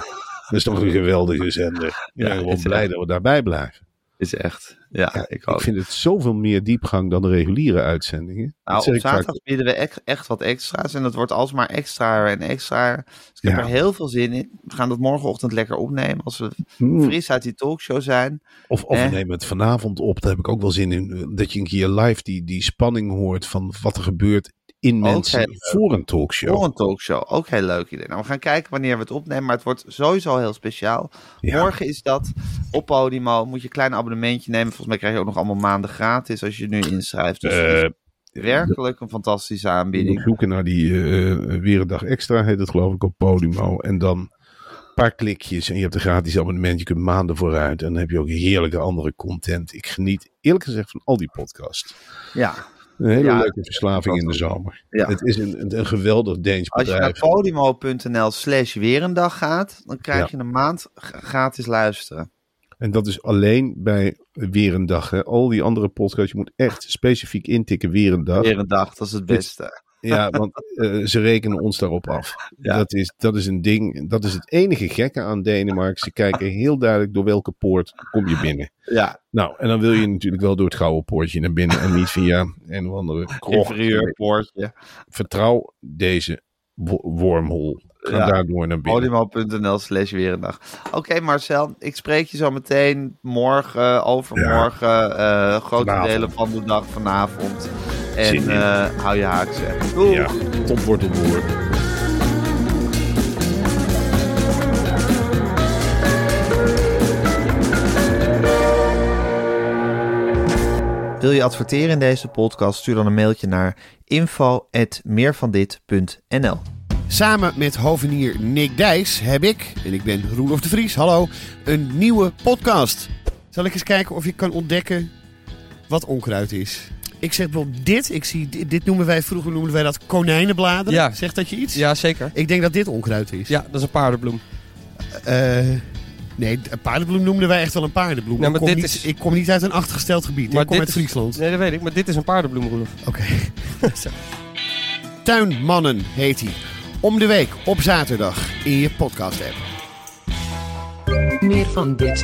Dat is toch een geweldige zender. Ja, Ja, gewoon het is blij dat we daarbij blijven. Is echt. Ja, Ja, ik. Ik vind het zoveel meer diepgang dan de reguliere uitzendingen. Nou, op vaak- zaterdag bieden we echt, echt wat extra's. En dat wordt alsmaar extra en extra. Dus ik heb Ja. er heel veel zin in. We gaan dat morgenochtend lekker opnemen. Als we Hmm. fris uit die talkshow zijn. Of, of we Eh. nemen het vanavond op. Daar heb ik ook wel zin in. Dat je een keer live die, die spanning hoort van wat er gebeurt in mensen voor een talkshow. Voor een talkshow. Ook heel leuk idee. Nou, we gaan kijken wanneer we het opnemen. Maar het wordt sowieso heel speciaal. Ja. Morgen is dat op Podimo. Moet je een klein abonnementje nemen. Volgens mij krijg je ook nog allemaal maanden gratis als je nu inschrijft. Dus Eh, werkelijk een fantastische aanbieding. zoeken naar die eh, weer een dag extra, heet het geloof ik, op Podimo. En dan een paar klikjes en je hebt een gratis abonnement. Je kunt maanden vooruit. En dan heb je ook heerlijke andere content. Ik geniet eerlijk gezegd van al die podcasts. Ja. Een hele Ja, leuke verslaving in de zomer. Ja. Het is een, een, geweldig Deens Als je naar podimo.nl slash weer een dag gaat, dan krijg Ja. je een maand gratis luisteren. En dat is alleen bij weer een dag. Hè. Al die andere podcasts, je moet echt specifiek intikken weer een dag. Weer een dag, dat is het beste. Ja, want eh, ze rekenen ons daarop af. Ja. Dat, is, dat is een ding. Dat is het enige gekke aan Denemarken. Ze kijken heel duidelijk door welke poort kom je binnen. Ja, Nou, en dan wil je natuurlijk wel door het gouden poortje naar binnen. En niet via een of andere inferieur poortje. Vertrouw deze wo- wormhole. Ga Ja. daardoor naar binnen. Podimo.nl slash weer een dag. Oké Marcel, ik spreek je zo meteen morgen, overmorgen, eh, grote Vanavond. delen van de dag vanavond. En eh, hou je haakse. Doei. Ja, tot wortelboer. Wil je adverteren in deze podcast? Stuur dan een mailtje naar info.meervandit.nl Samen met hovenier Nick Dijs heb ik, en ik ben Roelof de Vries, hallo, een nieuwe podcast. Zal ik eens kijken of je kan ontdekken wat onkruid is? Ik zeg bijvoorbeeld dit, ik zie, dit, dit noemen wij, vroeger noemden wij dat konijnenbladeren. Ja. Zegt dat je iets? Ja, zeker. Ik denk dat dit onkruid is. Ja, dat is een paardenbloem. Eh, nee, een paardenbloem noemden wij echt wel een paardenbloem. Nou, maar ik, kom dit niet, is- ik kom niet uit een achtergesteld gebied. ik kom uit is- Friesland. Nee, dat weet ik. Maar dit is een paardenbloem, Roelof. Oké. Tuinmannen heet hij. Om de week op zaterdag in je podcast app. Meer van dit.